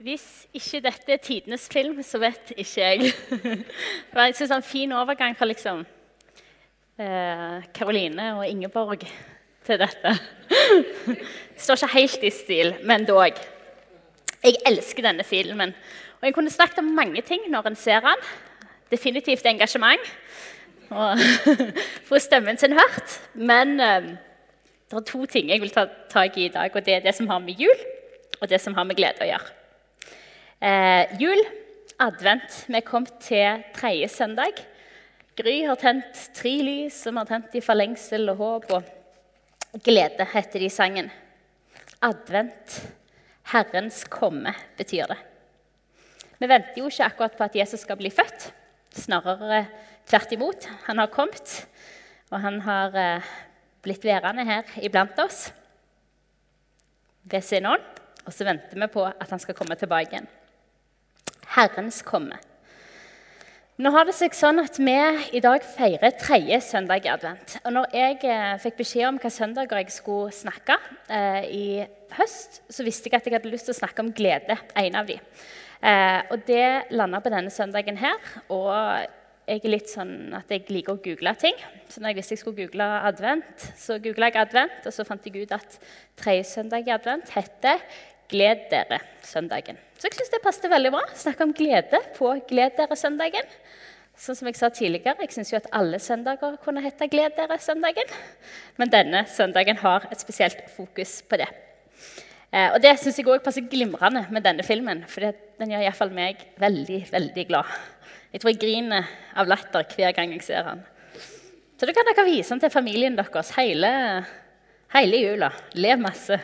Hvis ikke dette er tidenes film, så vet ikke jeg. Det er en fin overgang fra liksom Karoline eh, og Ingeborg til dette. Det står ikke helt i stil, men dog. Jeg elsker denne filmen. Og jeg kunne snakket om mange ting når en ser den. Definitivt engasjement. Og få stemmen sin hørt. Men eh, det er to ting jeg vil ta tak i i dag, og det er det som har med jul og det som har med glede å gjøre. Eh, jul, advent. Vi er kommet til tredje søndag. Gry har tent tre lys som har tent i forlengsel og håp. Og glede heter det i sangen. Advent, Herrens komme, betyr det. Vi venter jo ikke akkurat på at Jesus skal bli født. Snarere tvert imot. Han har kommet, og han har eh, blitt værende her iblant oss ved sin ånd. Og så venter vi på at han skal komme tilbake igjen. Herrens komme. Nå har det seg sånn at Vi i dag feirer tredje søndag i advent. Og når jeg eh, fikk beskjed om hva søndager jeg skulle snakke eh, i høst, så visste jeg at jeg hadde lyst til å snakke om glede. en av de. Eh, og Det landa på denne søndagen her. Og jeg er litt sånn at jeg liker å google ting. Så når jeg visste jeg skulle google advent, så googla jeg advent, og så fant jeg ut at tredje søndag i advent heter Gled dere-søndagen. Så jeg syns det passet veldig bra. Snakke om glede på Gled dere-søndagen. Sånn som jeg sa tidligere, jeg syns at alle søndager kunne hete Gled dere-søndagen. Men denne søndagen har et spesielt fokus på det. Eh, og det syns jeg òg passer glimrende med denne filmen, for den gjør iallfall meg veldig, veldig glad. Jeg tror jeg griner av latter hver gang jeg ser den. Så da kan dere vise den til familien deres hele, hele jula. Lev masse.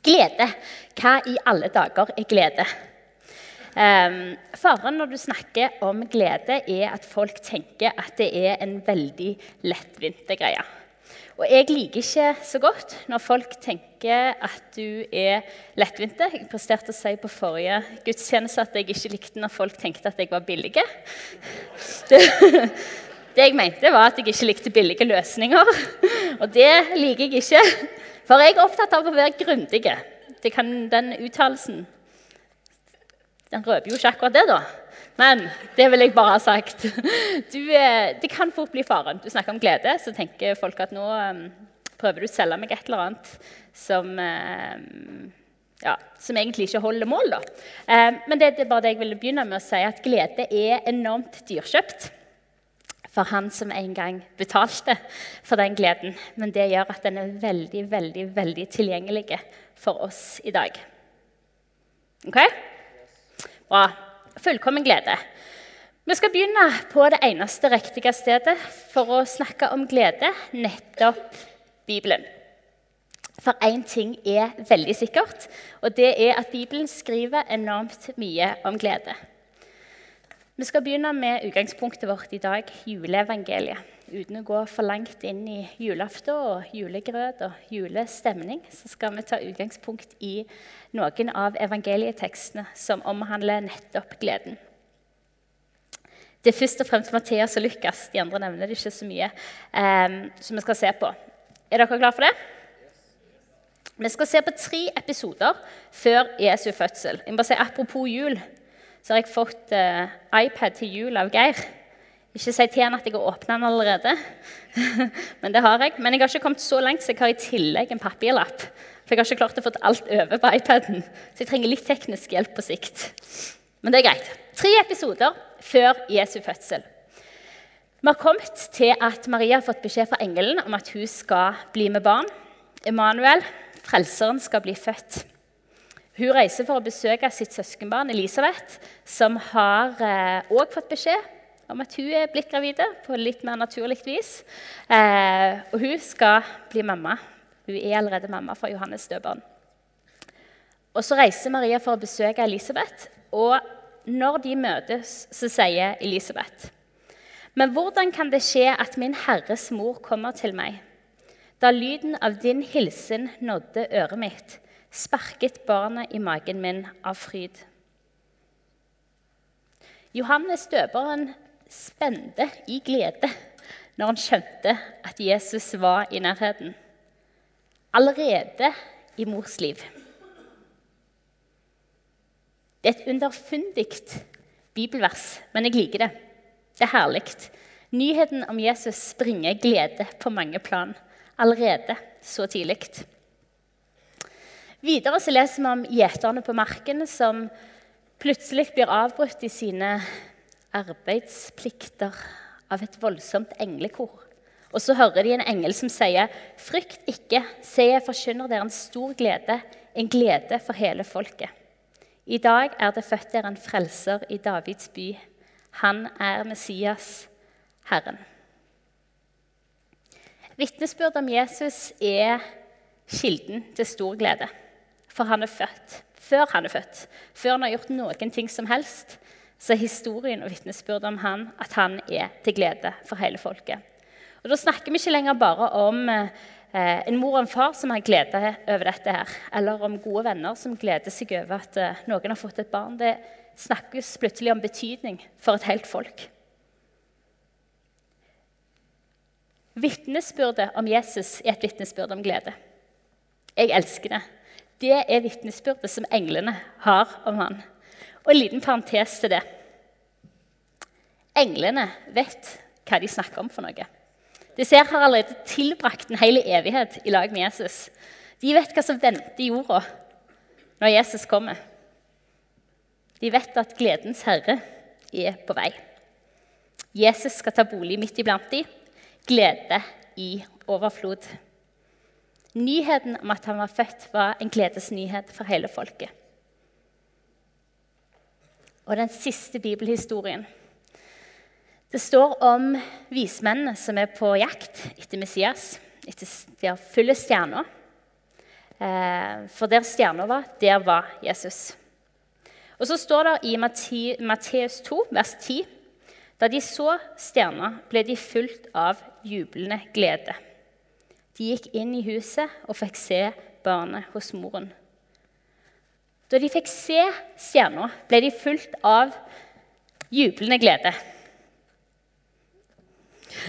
Glede. Hva i alle dager er glede? Um, faren når du snakker om glede, er at folk tenker at det er en veldig lettvinte greie. Og jeg liker ikke så godt når folk tenker at du er lettvinte. Jeg presterte å si på forrige gudstjeneste at jeg ikke likte når folk tenkte at jeg var billig. Det, det jeg mente, var at jeg ikke likte billige løsninger. Og det liker jeg ikke. For jeg er opptatt av å være grundig. Den uttalelsen den røper jo ikke akkurat det, da. Men det vil jeg bare ha sagt. Du, eh, det kan fort bli faren. Du snakker om glede, så tenker folk at nå um, prøver du å selge meg et eller annet som, um, ja, som egentlig ikke holder mål. Da. Men det, det, er bare det jeg ville begynne med å si, at glede er enormt dyrkjøpt for han som en gang betalte for den gleden. Men det gjør at den er veldig, veldig, veldig tilgjengelig for oss i dag. Ok? Bra. Fullkommen glede. Vi skal begynne på det eneste riktige stedet for å snakke om glede, nettopp Bibelen. For én ting er veldig sikkert, og det er at Bibelen skriver enormt mye om glede. Vi skal begynne med utgangspunktet vårt i dag, juleevangeliet. Uten å gå for langt inn i julaften og julegrøt og julestemning, så skal vi ta utgangspunkt i noen av evangelietekstene som omhandler nettopp gleden. Det er først og fremst Matteas og Lukas. De andre nevner det ikke så mye. Um, som vi skal se på. Er dere klare for det? Vi skal se på tre episoder før Jesu fødsel. Jeg må bare si Apropos jul så har jeg fått uh, iPad til jul av Geir. Ikke si til han at jeg har åpna den allerede. Men det har jeg. Men jeg har ikke kommet så langt, så jeg har i tillegg en papirlapp. For jeg har ikke klart å få alt over på iPaden. Så jeg trenger litt teknisk hjelp på sikt. Men det er greit. Tre episoder før Jesu fødsel. Vi har kommet til at Maria har fått beskjed fra engelen om at hun skal bli med barn. Emanuel, frelseren, skal bli født. Hun reiser for å besøke sitt søskenbarn Elisabeth, som har òg eh, fått beskjed om at hun er blitt gravid på litt mer naturlig vis. Eh, og hun skal bli mamma. Hun er allerede mamma for Johannes døperen. Og så reiser Maria for å besøke Elisabeth. Og når de møtes, så sier Elisabeth Men hvordan kan det skje at min Herres mor kommer til meg? Da lyden av din hilsen nådde øret mitt, sparket barnet i magen min av fryd. Johannes døperen spente i glede når han skjønte at Jesus var i nærheten. Allerede i mors liv. Det er et underfundig bibelvers, men jeg liker det. Det er herlig. Nyheten om Jesus bringer glede på mange plan allerede så tidlig. Videre så leser vi om gjeterne på marken som plutselig blir avbrutt i sine arbeidsplikter av et voldsomt englekor. Og så hører de en engel som sier, 'Frykt ikke, se jeg forkynner dere en stor glede, en glede for hele folket.' I dag er det født dere en frelser i Davids by. Han er Messias, Herren. Vitnesbyrd om Jesus er kilden til stor glede. For han er født. Før han er født, før han har gjort noen ting som helst, så er historien og vitnesbyrdet om han at han er til glede for hele folket. Og Da snakker vi ikke lenger bare om eh, en mor og en far som har glede over dette, her, eller om gode venner som gleder seg over at eh, noen har fått et barn. Det snakkes plutselig om betydning for et helt folk. Vitnesbyrdet om Jesus er et vitnesbyrd om glede. Jeg elsker det. Det er vitnesbyrdet som englene har om han. Og en liten parentes til det. Englene vet hva de snakker om for noe. Disse her har allerede tilbrakt en hel evighet i lag med Jesus. De vet hva som venter jorda når Jesus kommer. De vet at gledens herre er på vei. Jesus skal ta bolig midt iblant dem. Glede i overflod. Nyheten om at han var født, var en gledesnyhet for hele folket. Og den siste bibelhistorien Det står om vismennene som er på jakt etter Messias. Etter, de har fulle stjerner. Eh, for der stjerna var, der var Jesus. Og så står det i Matteus 2, vers 10.: Da de så stjerna, ble de fulgt av jublende glede. De gikk inn i huset og fikk se barnet hos moren. Da de fikk se stjerna, ble de fulgt av jublende glede.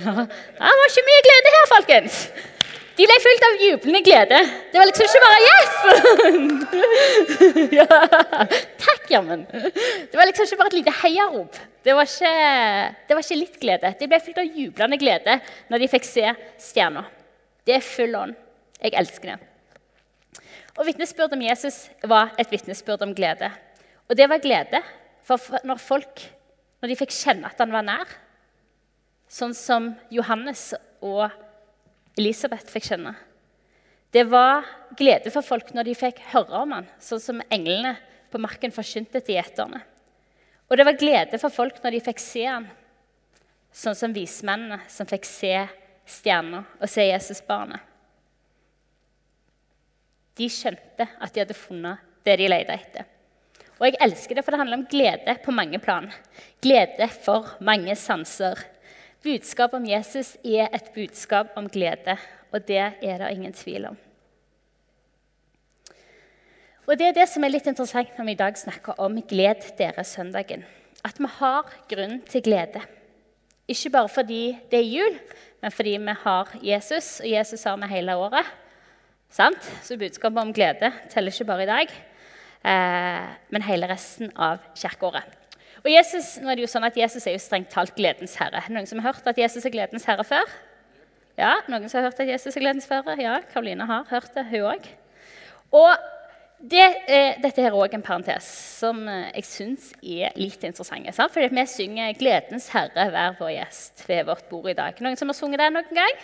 Ja, det var ikke mye glede her, folkens. De ble fulgt av jublende glede. Det var liksom ikke bare 'yes'! ja. Takk, jammen. Det var liksom ikke bare et lite heiarop. Det det var ikke litt glede. De ble fulgt av jublende glede når de fikk se stjerna. Det er full ånd. Jeg elsker det. Og Vitnesbyrd om Jesus var et vitnesbyrd om glede. Og det var glede for når folk når de fikk kjenne at han var nær. Sånn som Johannes og Elisabeth fikk kjenne. Det var glede for folk når de fikk høre om han, sånn som englene på marken forkynte til gjeterne. Og det var glede for folk når de fikk se han, sånn som vismennene som fikk se stjerna og se Jesusbarnet. De skjønte at de hadde funnet det de lette etter. Og jeg elsker det, for det handler om glede på mange plan. Glede for mange sanser. Budskapet om Jesus er et budskap om glede, og det er det ingen tvil om. Og Det er det som er litt interessant når vi i dag snakker om 'Gled dere søndagen'. At vi har grunn til glede. Ikke bare fordi det er jul, men fordi vi har Jesus, og Jesus har vi hele året. Sant? Så budskapet om glede teller ikke bare i dag, eh, men hele resten av kirkeåret. Og Jesus, nå er det jo sånn at Jesus er jo strengt talt gledens herre. Noen som har hørt at Jesus er gledens herre før? Ja, noen som har hørt at Jesus er gledens herre? Ja, Karoline har hørt det, hun òg. Og det, eh, dette er òg en parentes som eh, jeg syns er litt interessant. Sant? Fordi vi synger 'Gledens Herre, vær vår gjest' ved vårt bord i dag. Noen som har sunget det noen gang?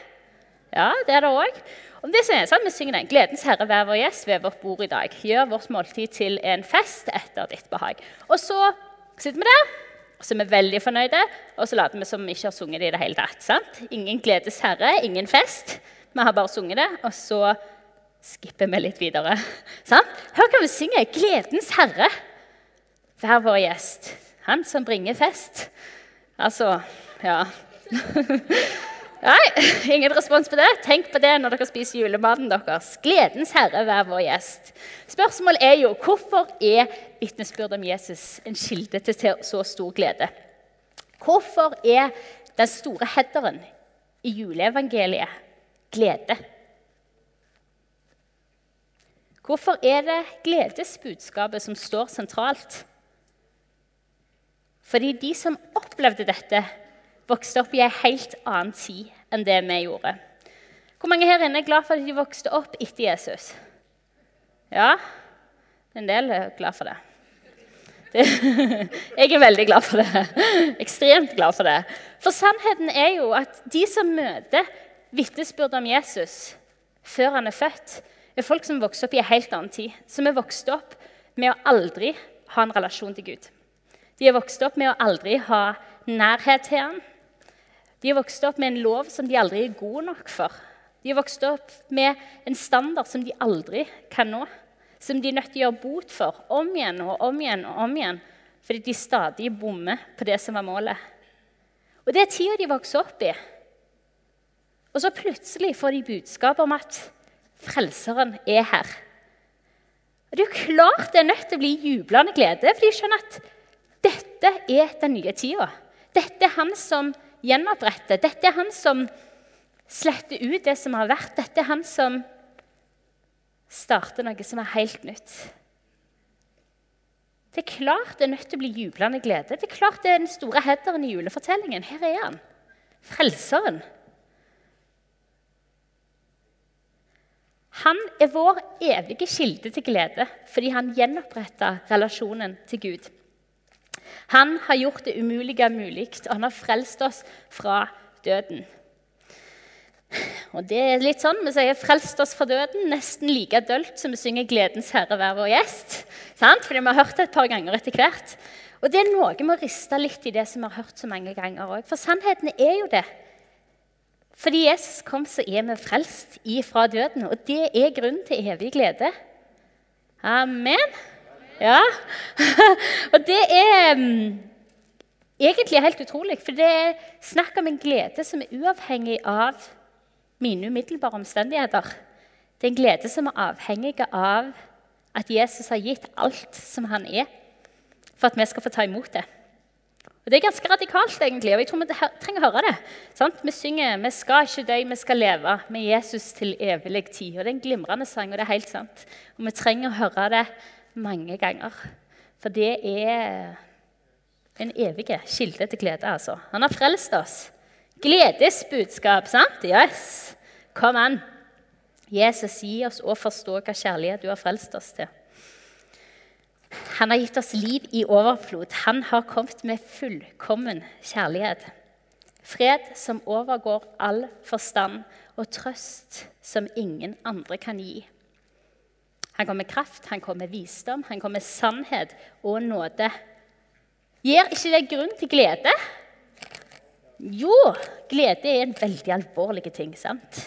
Ja, det er det òg. Det Vi synger den 'Gledens Herre, vær vår gjest' ved vårt bord i dag. Gjør vårt måltid til en fest etter ditt behag. Og så sitter vi der, og så er vi veldig fornøyde, og så later vi som vi ikke har sunget det i det hele tatt. Sant? Ingen gledes herre, ingen fest. Vi har bare sunget det, og så skipper vi litt videre. Sånn? Hør hva vi synger. 'Gledens Herre'. Vær vår gjest. Han som bringer fest. Altså Ja. Nei, ingen respons på det. Tenk på det når dere spiser julematen deres. Gledens Herre, vær vår gjest. Spørsmålet er jo hvorfor er vitnesbyrd om Jesus en kilde til så stor glede? Hvorfor er den store headeren i juleevangeliet glede? Hvorfor er det gledesbudskapet som står sentralt Fordi de som opplevde dette, vokste opp i en helt annen tid enn det vi gjorde. Hvor mange her inne er glad for at de vokste opp etter Jesus? Ja, en del er glad for det. det. Jeg er veldig glad for det. Ekstremt glad for det. For sannheten er jo at de som møter vitnesbyrd om Jesus før han er født, er folk som vokste opp i en helt annen tid. Som er vokst opp med å aldri ha en relasjon til Gud. De er vokst opp med å aldri ha nærhet til ham. De er vokst opp med en lov som de aldri er gode nok for. De er vokst opp med en standard som de aldri kan nå. Som de er nødt til å gjøre bot for om igjen og om igjen og om igjen. Fordi de stadig bommer på det som var målet. Og Det er tida de vokser opp i. Og så plutselig får de budskap om at Frelseren er her. Og Det er jo klart det er nødt til å bli jublende glede, for de skjønner at dette er den nye tida. Dette er han som gjenoppretter. Dette er han som sletter ut det som har vært. Dette er han som starter noe som er helt nytt. Det er klart det er nødt til å bli jublende glede. Det er klart det er den store headeren i julefortellingen. Her er han. Frelseren. Han er vår evige kilde til glede fordi han gjenoppretta relasjonen til Gud. Han har gjort det umulige mulig, og han har frelst oss fra døden. Og det er litt sånn, Vi sier 'frelst oss fra døden' nesten like dølt som vi synger 'Gledens Herre, vær vår gjest'. Sant? Fordi vi har hørt det et par ganger etter hvert. Og det er noe med å riste litt i det som vi har hørt så mange ganger òg. For sannheten er jo det fordi Jesus kom, så er vi frelst ifra døden. Og det er grunnen til evig glede. Amen. Ja. og det er um, egentlig helt utrolig, for det er snakk om en glede som er uavhengig av mine umiddelbare omstendigheter. Det er en glede som er avhengig av at Jesus har gitt alt som han er, for at vi skal få ta imot det. Og Det er ganske radikalt, egentlig, og jeg tror vi trenger å høre det. Sant? Vi synger 'Vi skal ikke dø, vi skal leve med Jesus til evig tid'. Og Det er en glimrende sang, og det er helt sant. Og vi trenger å høre det mange ganger. For det er en evig kilde til glede. altså. Han har frelst oss. Gledesbudskap, sant? Yes! Kom an. Jesus, gi oss å forstå hva kjærlighet du har frelst oss til. Han har gitt oss liv i overflod. Han har kommet med fullkommen kjærlighet. Fred som overgår all forstand, og trøst som ingen andre kan gi. Han kommer med kraft, han kommer med visdom, han kommer med sannhet og nåde. Gir ikke det grunn til glede? Jo, glede er en veldig alvorlig ting, sant?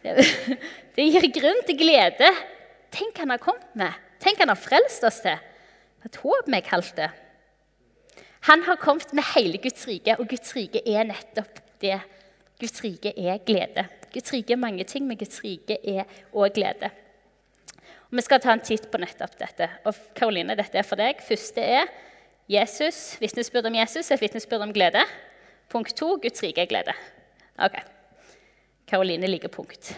Det gir grunn til glede. Tenk hva han har kommet med. Tenk han har frelst oss til. Et håp vi kalte det. Han har kommet med hele Guds rike, og Guds rike er nettopp det. Guds rike er glede. Guds rike er mange ting, men Guds rike er òg glede. Og vi skal ta en titt på nettopp dette. Og Karoline, dette er for deg. Første er Jesus. Vitnesbyrd om Jesus er et vitnesbyrd om glede. Punkt to Guds rike er glede. Ok. Karoline liker punkt.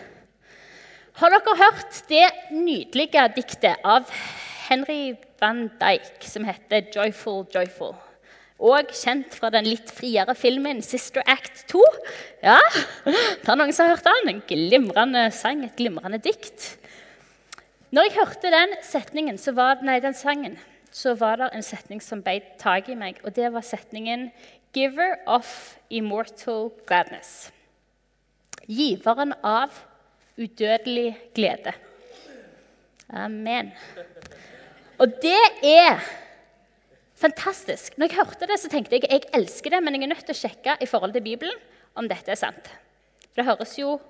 Har dere hørt det nydelige diktet av Henry van Dijk som heter 'Joyful Joyful'? Og kjent fra den litt friere filmen 'Sister Act 2'. Ja, det er noen som har hørt den. En glimrende sang, et glimrende dikt. Når jeg hørte den setningen, var, nei, den sangen, så var det en setning som beit tak i meg, og det var setningen 'Giver of immortal gladness'. Giveren av udødelig glede. Amen. Og det er fantastisk. Når jeg hørte det, så tenkte jeg jeg elsker det, men jeg er nødt til å sjekke i forhold til Bibelen om dette er sant. For Det høres jo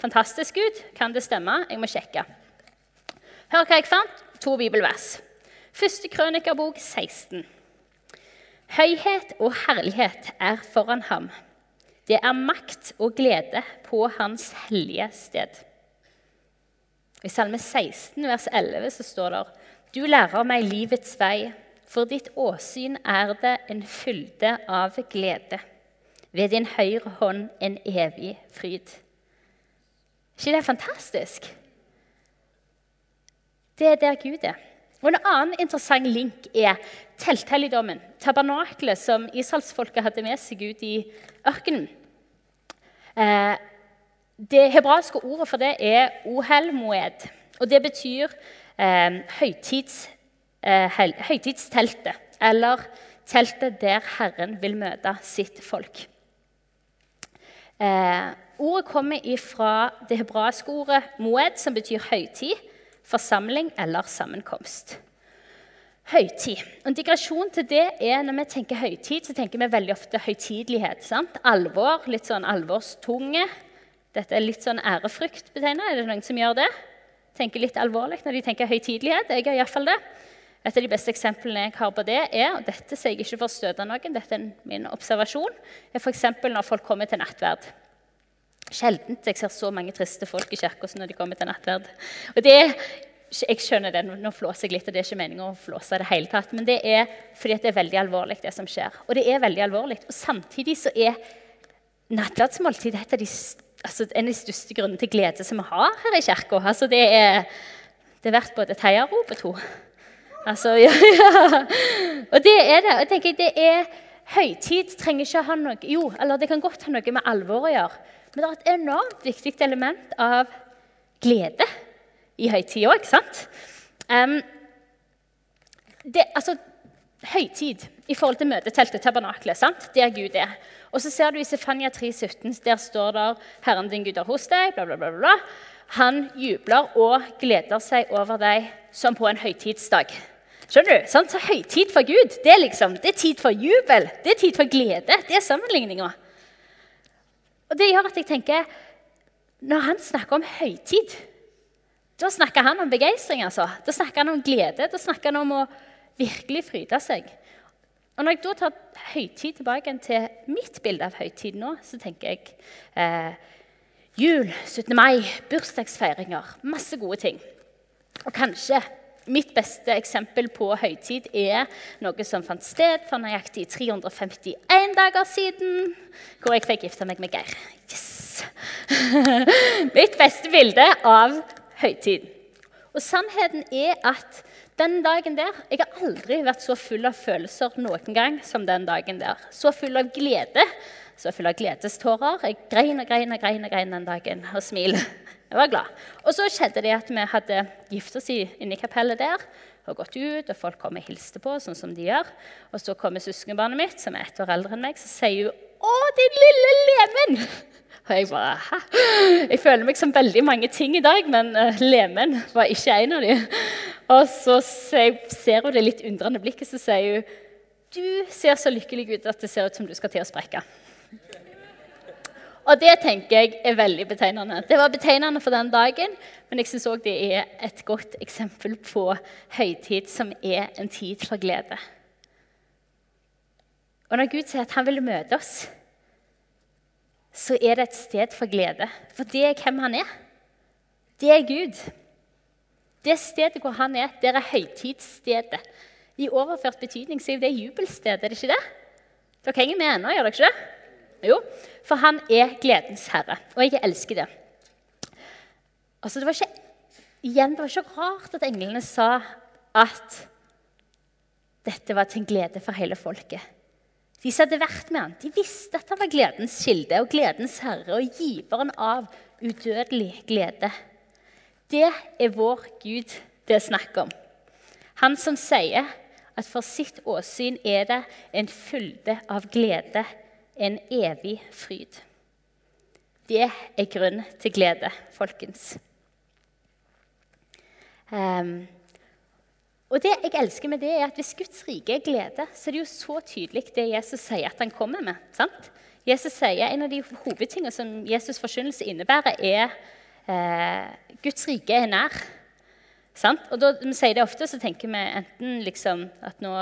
fantastisk ut. Kan det stemme? Jeg må sjekke. Hør hva jeg fant. To bibelvers. Første krønikerbok 16. Høyhet og herlighet er foran ham. Det er makt og glede på Hans hellige sted. I Salme 16, vers 11, så står det Du lærer meg livets vei. For ditt åsyn er det en fylde av glede. Ved din høyre hånd en evig fryd. ikke det fantastisk? Det er der Gud er. Og En annen interessant link er telthelligdommen, tabernaklet som israelsfolket hadde med seg ut i ørkenen. Eh, det hebraiske ordet for det er ohel moed, og det betyr eh, høytids, eh, høytidsteltet, eller teltet der Herren vil møte sitt folk. Eh, ordet kommer fra det hebraiske ordet moed, som betyr høytid, forsamling eller sammenkomst. Høytid. En digresjon til det er Når vi tenker høytid, så tenker vi veldig ofte høytidelighet. sant? Alvor, litt sånn alvorstunge. Dette er litt sånn ærefrykt betegnet. Er det noen som gjør det? Tenker litt alvorlig når de tenker høytidelighet? Jeg gjør iallfall det. Et av de beste eksemplene jeg har på det, er og dette sier jeg ikke for å støte noen, dette er min observasjon, er f.eks. når folk kommer til nattverd. Sjelden jeg ser så mange triste folk i kirka som når de kommer til nattverd. Og det, jeg skjønner det, Nå flåser jeg litt, og det er ikke meningen å flåse det hele tatt. Men det er fordi det er veldig alvorlig, det som skjer. Og det er veldig alvorlig. Og samtidig så er nattverdsmåltid et av de, altså, en av de største grunnene til glede som vi har her i kirka. Altså, det, er, det er verdt både et heiarop og to. Altså, ja, ja. Og det er det. Jeg tenker det er Høytid trenger ikke ha noe Jo, eller det kan godt ha noe med alvor å gjøre. Men det er et enormt viktig element av glede i høytid òg, sant? Um, det, altså, høytid i forhold til møteteltet, tabernaklet, sant? der Gud er. Og så ser du i Sefania 3,17, der står der 'Herren din Gud er hos deg', bla, bla, bla, bla. Han jubler og gleder seg over deg som på en høytidsdag. Skjønner du? Sånn, så Høytid for Gud det er, liksom, det er tid for jubel, det er tid for glede. Det er sammenligninga. Og det gjør at jeg tenker Når han snakker om høytid, da snakker han om begeistring. Altså. Da snakker han om glede. Da snakker han om å virkelig fryde seg. Og Når jeg da tar høytid tilbake til mitt bilde av høytid nå, så tenker jeg eh, jul, 17. mai, bursdagsfeiringer, masse gode ting. Og kanskje Mitt beste eksempel på høytid er noe som fant sted for nøyaktig 351 dager siden, hvor jeg fikk gifte meg med Geir. Yes! Mitt beste bilde av høytid. Og sannheten er at den dagen der Jeg har aldri vært så full av følelser noen gang som den dagen der. Så full av glede. Så full av gledestårer. Jeg grein og grein og grein, og grein den dagen og smil. Jeg var glad. Og så skjedde det at vi hadde gifta oss inne i kapellet der. Og gått ut, og folk kom og hilste på, sånn som de gjør. Og så kommer søskenbarnet mitt, som er ett år eldre enn meg, så sier hun 'Å, din lille lemen!' Og jeg bare Hæ? Jeg føler meg som veldig mange ting i dag, men uh, lemen var ikke en av dem. Og så ser hun det litt undrende blikket, så sier hun 'Du ser så lykkelig ut at det ser ut som du skal til å sprekke'. Og det tenker jeg er veldig betegnende. Det var betegnende for den dagen, men jeg syns òg det er et godt eksempel på høytid som er en tid for glede. Og når Gud sier at han vil møte oss, så er det et sted for glede. For det er hvem han er. Det er Gud. Det stedet hvor han er, det er høytidsstedet. I overført betydning så er det jubelstedet, er det ikke det? Dere henger med ennå, gjør dere ikke det? Jo, for han er gledens herre, og jeg elsker det. Altså, det, var ikke, igjen, det var ikke rart at englene sa at dette var til en glede for hele folket. De som hadde vært med han, de visste at han var gledens kilde og gledens herre og giveren av udødelig glede. Det er vår Gud det er snakk om. Han som sier at for sitt åsyn er det en fylde av glede en evig fryd. Det er grunn til glede, folkens. Um, og det jeg elsker med det, er at Hvis Guds rike er glede, så er det jo så tydelig det Jesus sier at han kommer med. sant? Jesus sier, En av de hovedtingene som Jesus' forkynnelse innebærer, er eh, Guds rike er nær. Sant? Og da vi sier det ofte, så tenker vi enten liksom at nå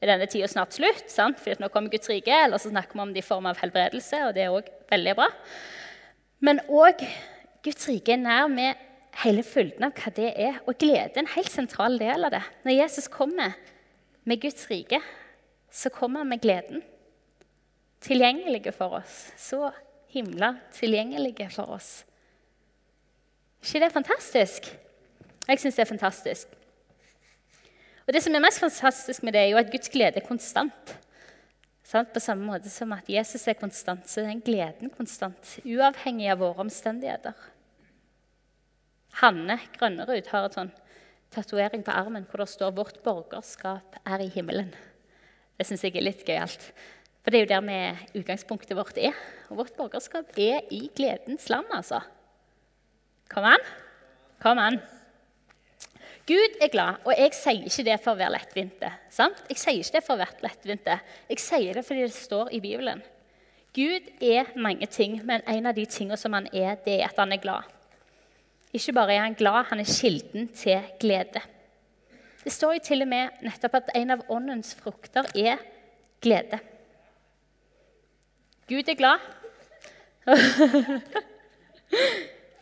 er denne tida snart slutt, sant? for nå kommer Guds rike. Eller så snakker vi om det i form av helbredelse, og det er òg veldig bra. Men òg Guds rike er nær med hele fylden av hva det er. Og glede er en helt sentral del av det. Når Jesus kommer med Guds rike, så kommer han med gleden. Tilgjengelige for oss. Så himla tilgjengelige for oss. ikke det er fantastisk? Jeg syns det er fantastisk. Og Det som er mest fantastisk med det, er jo at Guds glede er konstant. På samme måte som at Jesus er konstant, så er den gleden konstant. Uavhengig av våre omstendigheter. Hanne Grønnerud har en sånn tatovering på armen hvor det står 'Vårt borgerskap er i himmelen'. Det syns jeg er litt gøyalt. For det er jo der vi utgangspunktet vårt er. Og vårt borgerskap er i gledens land, altså. Kom an. Kom an. Gud er glad, og jeg sier ikke det for å være lettvinte. Sant? Jeg sier ikke det for å være lettvinte. Jeg sier det fordi det står i Bibelen. Gud er mange ting, men en av de tingene som han er, det er at han er glad. Ikke bare er han glad, han er kilden til glede. Det står jo til og med nettopp at en av åndens frukter er glede. Gud er glad.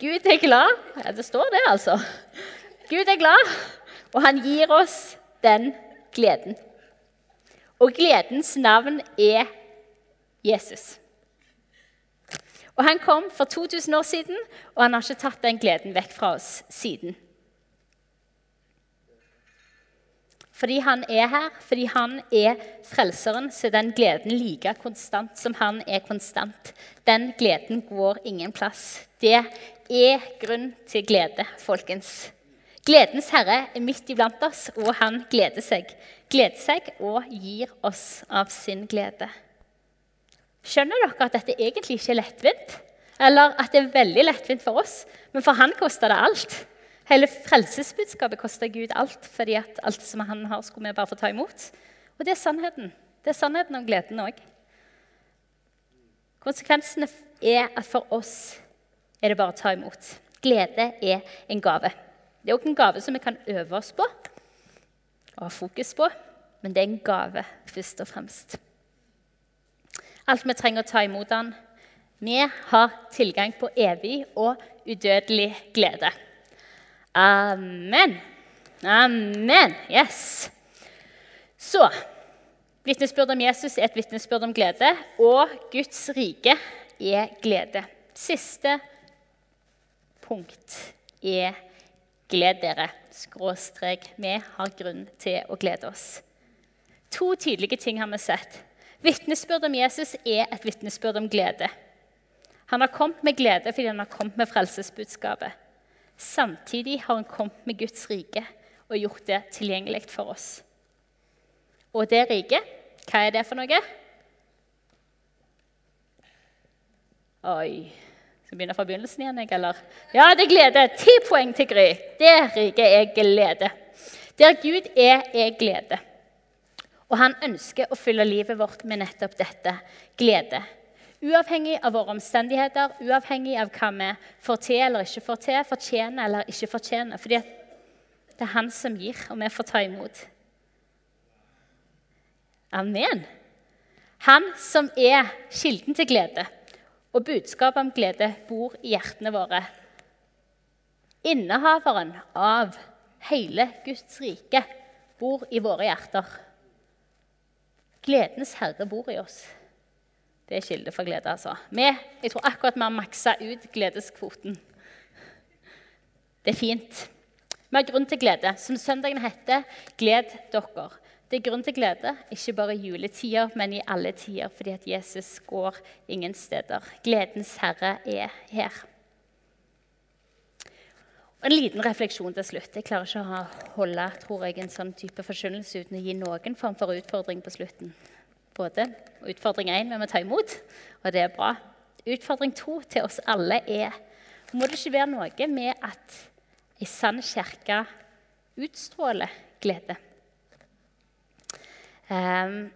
Gud er glad. Ja, det står det, altså. Gud er glad, og han gir oss den gleden. Og gledens navn er Jesus. Og Han kom for 2000 år siden, og han har ikke tatt den gleden vekk fra oss siden. Fordi han er her, fordi han er frelseren, så er den gleden like konstant som han er konstant. Den gleden går ingen plass. Det er grunn til glede, folkens. Gledens herre er midt iblant oss, og han gleder seg. Gleder seg og gir oss av sin glede. Skjønner dere at dette egentlig ikke er lettvint? Eller at det er veldig lettvint for oss, men for han koster det alt. Hele frelsesbudskapet koster Gud alt, fordi at alt som han har, skulle vi bare få ta imot. Og det er sannheten. Det er sannheten om gleden òg. Konsekvensene er at for oss er det bare å ta imot. Glede er en gave. Det er òg en gave som vi kan øve oss på og ha fokus på, men det er en gave først og fremst. Alt vi trenger å ta imot den. Vi har tilgang på evig og udødelig glede. Amen. Amen. Yes. Så Vitnesbyrd om Jesus er et vitnesbyrd om glede, og Guds rike er glede. Siste punkt er gled dere. Skråstrek. Vi har grunn til å glede oss. To tydelige ting har vi sett. Vitnesbyrd om Jesus er et vitnesbyrd om glede. Han har kommet med glede fordi han har kommet med frelsesbudskapet. Samtidig har han kommet med Guds rike og gjort det tilgjengelig for oss. Og det riket, hva er det for noe? Oi Skal vi begynne fra begynnelsen igjen? eller? Ja, det er glede. Ti poeng til Gry. Det riket er glede. Der Gud er, er glede. Og han ønsker å fylle livet vårt med nettopp dette glede. Uavhengig av våre omstendigheter, uavhengig av hva vi får til eller ikke får til, fortjener eller ikke fortjener. Fordi det er Han som gir, og vi får ta imot. Amen. Han som er kilden til glede, og budskapet om glede bor i hjertene våre. Innehaveren av hele Guds rike bor i våre hjerter. Gledens herre bor i oss. Det er kilde for glede, altså. Vi, jeg tror akkurat vi har maksa ut gledeskvoten. Det er fint. Vi har grunn til glede. Som søndagen heter, 'Gled dere'. Det er grunn til glede, ikke bare i juletider, men i alle tider, fordi at Jesus går ingen steder. Gledens herre er her. Og En liten refleksjon til slutt. Jeg klarer ikke å holde tror jeg, en sånn type forkynnelse uten å gi noen form for utfordring på slutten både. Utfordring én vi må ta imot, og det er bra. Utfordring to til oss alle er må det ikke være noe med at ei sann kirke utstråler glede. Um,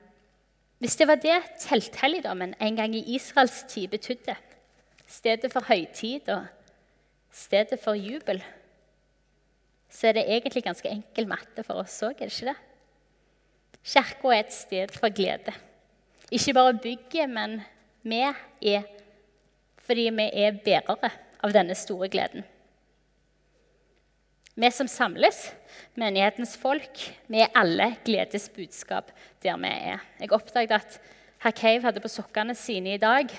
hvis det var det telthelligdommen en gang i Israels tid betydde, stedet for høytid og stedet for jubel, så er det egentlig ganske enkel matte for oss òg, er det ikke det? Kirka er et sted for glede. Ikke bare bygget, men vi er fordi vi er bærere av denne store gleden. Vi som samles, menighetens folk, vi er alle gledes budskap der vi er. Jeg oppdaget at herr Cave hadde på sokkene sine i dag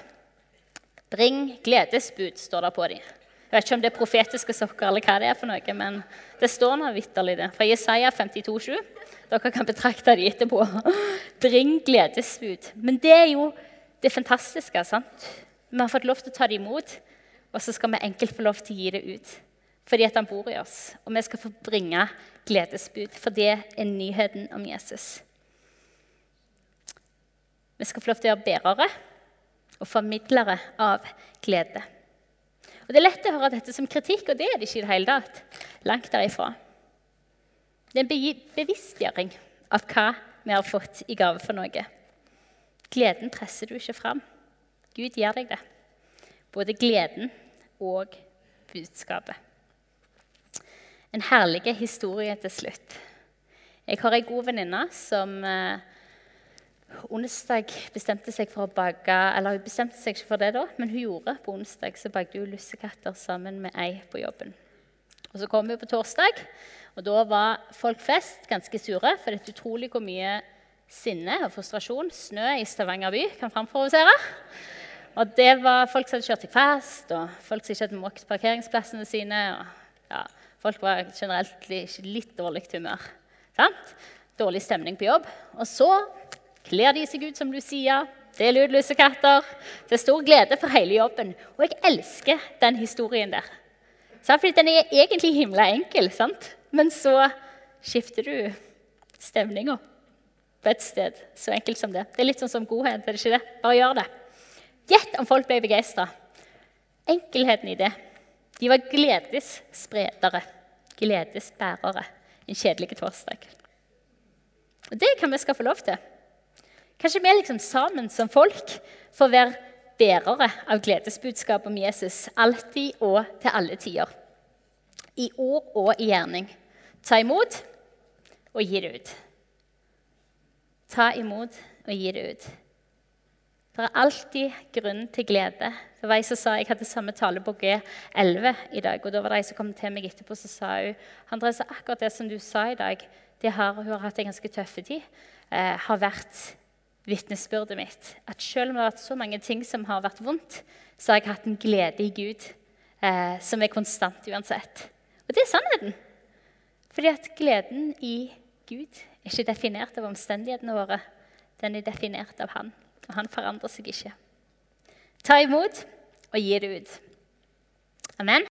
'Bring gledesbud', står det på dem. Jeg vet ikke om det er profetiske sokker, eller hva det er for noe, men det står nå vitterlig det. Fra Jesaja 52,7. Dere kan betrakte de etterpå. Bring gledesbud. Men det er jo det fantastiske. sant? Vi har fått lov til å ta det imot, og så skal vi enkelt få lov til å gi det ut. Fordi at han bor i oss, og vi skal få bringe gledesbud. For det er nyheten om Jesus. Vi skal få lov til å være bærere og formidlere av glede. Og Det er lett å høre dette som kritikk, og det er det ikke i det hele tatt. Langt derifra. Det er en bevisstgjøring av hva vi har fått i gave for noe. Gleden presser du ikke fram. Gud gir deg det. Både gleden og budskapet. En herlig historie til slutt. Jeg har ei god venninne som eh, onsdag bestemte seg for å bake Eller hun bestemte seg ikke for det da, men hun gjorde på onsdag så bakte hun lussekatter sammen med ei på jobben. Og Så kom hun på torsdag, og da var folk flest ganske sure. For det er utrolig hvor mye sinne og frustrasjon snø i Stavanger by kan framprovosere. Og det var folk som hadde kjørt seg fast, og folk som ikke hadde måkt parkeringsplassene sine. Og, folk var generelt litt dårlig humør. Sant? Dårlig stemning på jobb. Og så kler de seg ut som Lucia. Det er stor glede for hele jobben. Og jeg elsker den historien der. Fordi den er egentlig himla enkel, sant? men så skifter du stemninga på et sted. Så enkelt som det. Det er litt sånn som godhet. er det ikke det? Bare gjør det. Gjett om folk ble begeistra. Enkelheten i det. De var gledesspredere, gledesbærere, en kjedelig torsdag. Og det kan vi skal få lov til. Kanskje vi liksom sammen som folk får være bærere av gledesbudskapet om Jesus alltid og til alle tider. I ord og i gjerning. Ta imot og gi det ut. Ta imot og gi det ut. Det er alltid grunn til glede. Det var Jeg som sa, jeg hadde samme tale på G11 i dag. og da var det ei som kom til meg etterpå så sa hun, Andres, akkurat det som du sa i dag, det har, hun har hatt en ganske tøff tid, eh, har vært vitnesbyrdet mitt. At selv om det har vært så mange ting som har vært vondt, så har jeg hatt en glede i Gud eh, som er konstant uansett. Og det er sannheten. Fordi at gleden i Gud er ikke definert av omstendighetene våre. Den er definert av Han, og han forandrer seg ikke. Ta imot og gi det ut. Amen.